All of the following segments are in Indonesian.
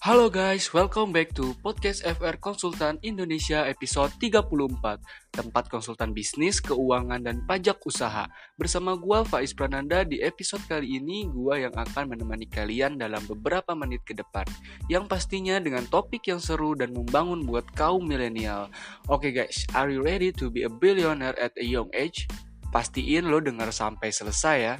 Halo guys, welcome back to Podcast FR Konsultan Indonesia episode 34 Tempat konsultan bisnis, keuangan, dan pajak usaha. Bersama gua Faiz Prananda di episode kali ini Gua yang akan menemani kalian dalam beberapa menit ke depan. Yang pastinya dengan topik yang seru dan membangun buat kaum milenial. Oke okay guys, are you ready to be a billionaire at a young age? Pastiin lo denger sampai selesai ya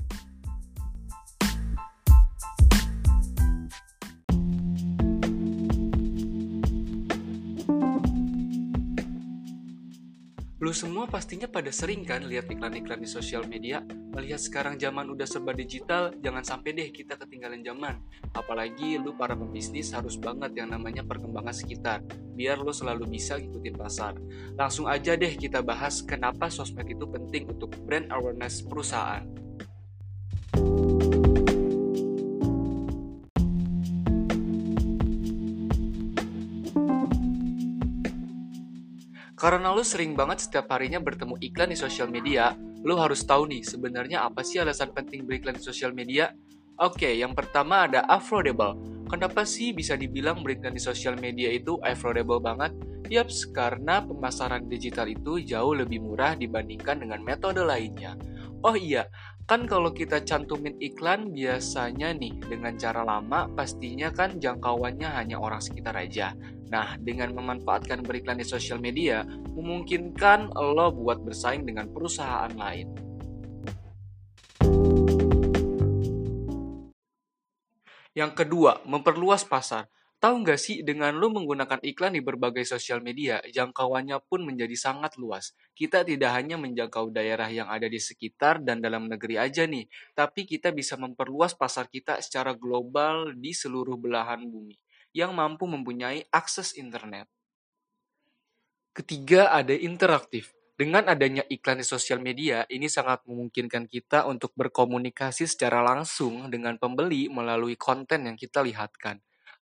Lu semua pastinya pada sering kan lihat iklan-iklan di sosial media. Melihat sekarang zaman udah serba digital, jangan sampai deh kita ketinggalan zaman. Apalagi lu para pembisnis harus banget yang namanya perkembangan sekitar, biar lu selalu bisa ngikutin pasar. Langsung aja deh kita bahas kenapa sosmed itu penting untuk brand awareness perusahaan. Karena lu sering banget setiap harinya bertemu iklan di sosial media, lu harus tahu nih sebenarnya apa sih alasan penting beriklan di sosial media? Oke, yang pertama ada affordable. Kenapa sih bisa dibilang beriklan di sosial media itu affordable banget? Yaps, karena pemasaran digital itu jauh lebih murah dibandingkan dengan metode lainnya. Oh iya, kan kalau kita cantumin iklan biasanya nih dengan cara lama pastinya kan jangkauannya hanya orang sekitar aja. Nah, dengan memanfaatkan beriklan di sosial media, memungkinkan lo buat bersaing dengan perusahaan lain. Yang kedua, memperluas pasar. Tahu nggak sih, dengan lo menggunakan iklan di berbagai sosial media, jangkauannya pun menjadi sangat luas. Kita tidak hanya menjangkau daerah yang ada di sekitar dan dalam negeri aja nih, tapi kita bisa memperluas pasar kita secara global di seluruh belahan bumi yang mampu mempunyai akses internet. Ketiga, ada interaktif. Dengan adanya iklan di sosial media, ini sangat memungkinkan kita untuk berkomunikasi secara langsung dengan pembeli melalui konten yang kita lihatkan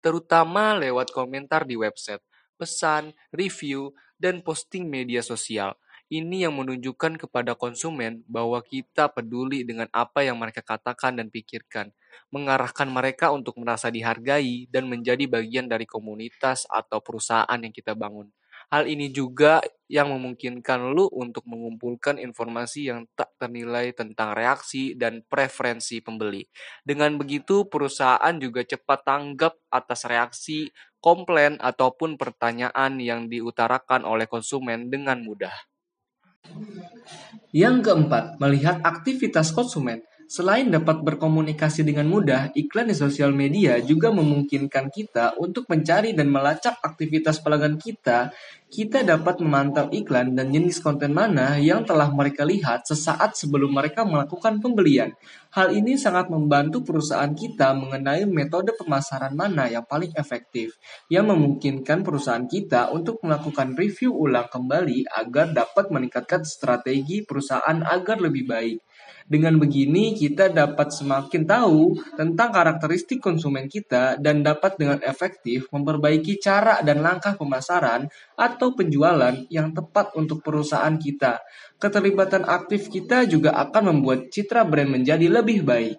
terutama lewat komentar di website, pesan, review, dan posting media sosial. Ini yang menunjukkan kepada konsumen bahwa kita peduli dengan apa yang mereka katakan dan pikirkan, mengarahkan mereka untuk merasa dihargai dan menjadi bagian dari komunitas atau perusahaan yang kita bangun. Hal ini juga yang memungkinkan lu untuk mengumpulkan informasi yang tak ternilai tentang reaksi dan preferensi pembeli. Dengan begitu, perusahaan juga cepat tanggap atas reaksi, komplain, ataupun pertanyaan yang diutarakan oleh konsumen dengan mudah. Yang keempat, melihat aktivitas konsumen. Selain dapat berkomunikasi dengan mudah, iklan di sosial media juga memungkinkan kita untuk mencari dan melacak aktivitas pelanggan kita. Kita dapat memantau iklan dan jenis konten mana yang telah mereka lihat sesaat sebelum mereka melakukan pembelian. Hal ini sangat membantu perusahaan kita mengenai metode pemasaran mana yang paling efektif, yang memungkinkan perusahaan kita untuk melakukan review ulang kembali agar dapat meningkatkan strategi perusahaan agar lebih baik. Dengan begini, kita dapat semakin tahu tentang karakteristik konsumen kita dan dapat dengan efektif memperbaiki cara dan langkah pemasaran atau penjualan yang tepat untuk perusahaan kita. Keterlibatan aktif kita juga akan membuat citra brand menjadi lebih baik.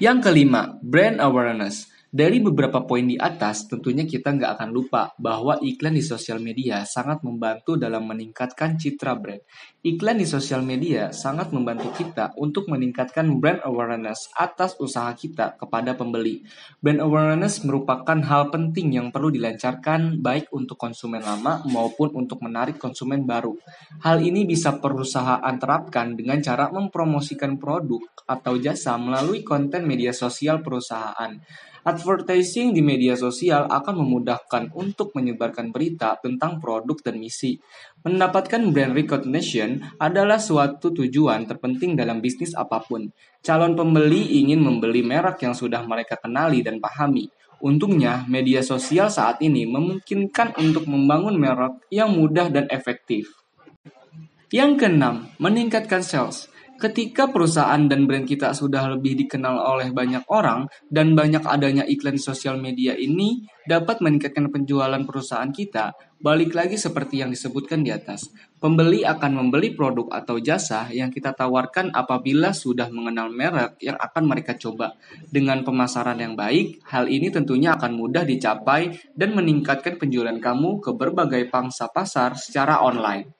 Yang kelima, brand awareness. Dari beberapa poin di atas, tentunya kita nggak akan lupa bahwa iklan di sosial media sangat membantu dalam meningkatkan citra brand. Iklan di sosial media sangat membantu kita untuk meningkatkan brand awareness atas usaha kita kepada pembeli. Brand awareness merupakan hal penting yang perlu dilancarkan baik untuk konsumen lama maupun untuk menarik konsumen baru. Hal ini bisa perusahaan terapkan dengan cara mempromosikan produk atau jasa melalui konten media sosial perusahaan. Advertising di media sosial akan memudahkan untuk menyebarkan berita tentang produk dan misi. Mendapatkan brand recognition adalah suatu tujuan terpenting dalam bisnis apa pun. Calon pembeli ingin membeli merek yang sudah mereka kenali dan pahami. Untungnya, media sosial saat ini memungkinkan untuk membangun merek yang mudah dan efektif. Yang keenam, meningkatkan sales. Ketika perusahaan dan brand kita sudah lebih dikenal oleh banyak orang dan banyak adanya iklan sosial media ini dapat meningkatkan penjualan perusahaan kita, balik lagi seperti yang disebutkan di atas. Pembeli akan membeli produk atau jasa yang kita tawarkan apabila sudah mengenal merek yang akan mereka coba. Dengan pemasaran yang baik, hal ini tentunya akan mudah dicapai dan meningkatkan penjualan kamu ke berbagai pangsa pasar secara online.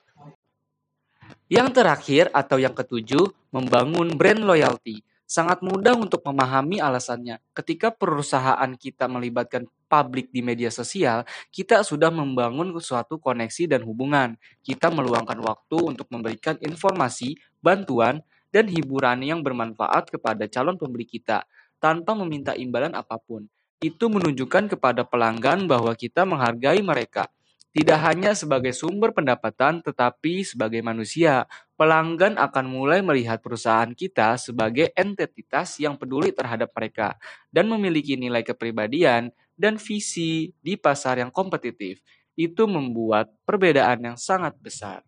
Yang terakhir atau yang ketujuh, membangun brand loyalty. Sangat mudah untuk memahami alasannya. Ketika perusahaan kita melibatkan publik di media sosial, kita sudah membangun suatu koneksi dan hubungan. Kita meluangkan waktu untuk memberikan informasi, bantuan, dan hiburan yang bermanfaat kepada calon pembeli kita tanpa meminta imbalan apa pun. Itu menunjukkan kepada pelanggan bahwa kita menghargai mereka tidak hanya sebagai sumber pendapatan, tetapi sebagai manusia, pelanggan akan mulai melihat perusahaan kita sebagai entitas yang peduli terhadap mereka dan memiliki nilai kepribadian dan visi di pasar yang kompetitif. Itu membuat perbedaan yang sangat besar.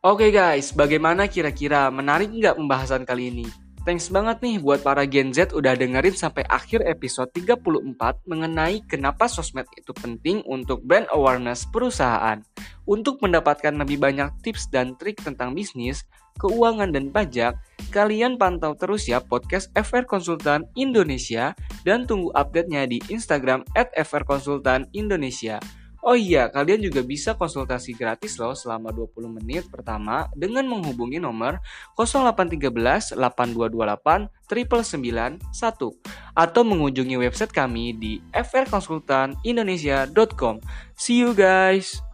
Oke okay guys, bagaimana kira-kira menarik nggak pembahasan kali ini? Thanks banget nih buat para Gen Z udah dengerin sampai akhir episode 34 mengenai kenapa sosmed itu penting untuk brand awareness perusahaan. Untuk mendapatkan lebih banyak tips dan trik tentang bisnis, keuangan dan pajak, kalian pantau terus ya podcast FR Konsultan Indonesia dan tunggu update-nya di Instagram at FR Konsultan Indonesia. Oh iya, kalian juga bisa konsultasi gratis loh selama 20 menit pertama dengan menghubungi nomor 0813 8228 991 atau mengunjungi website kami di frkonsultanindonesia.com. See you guys!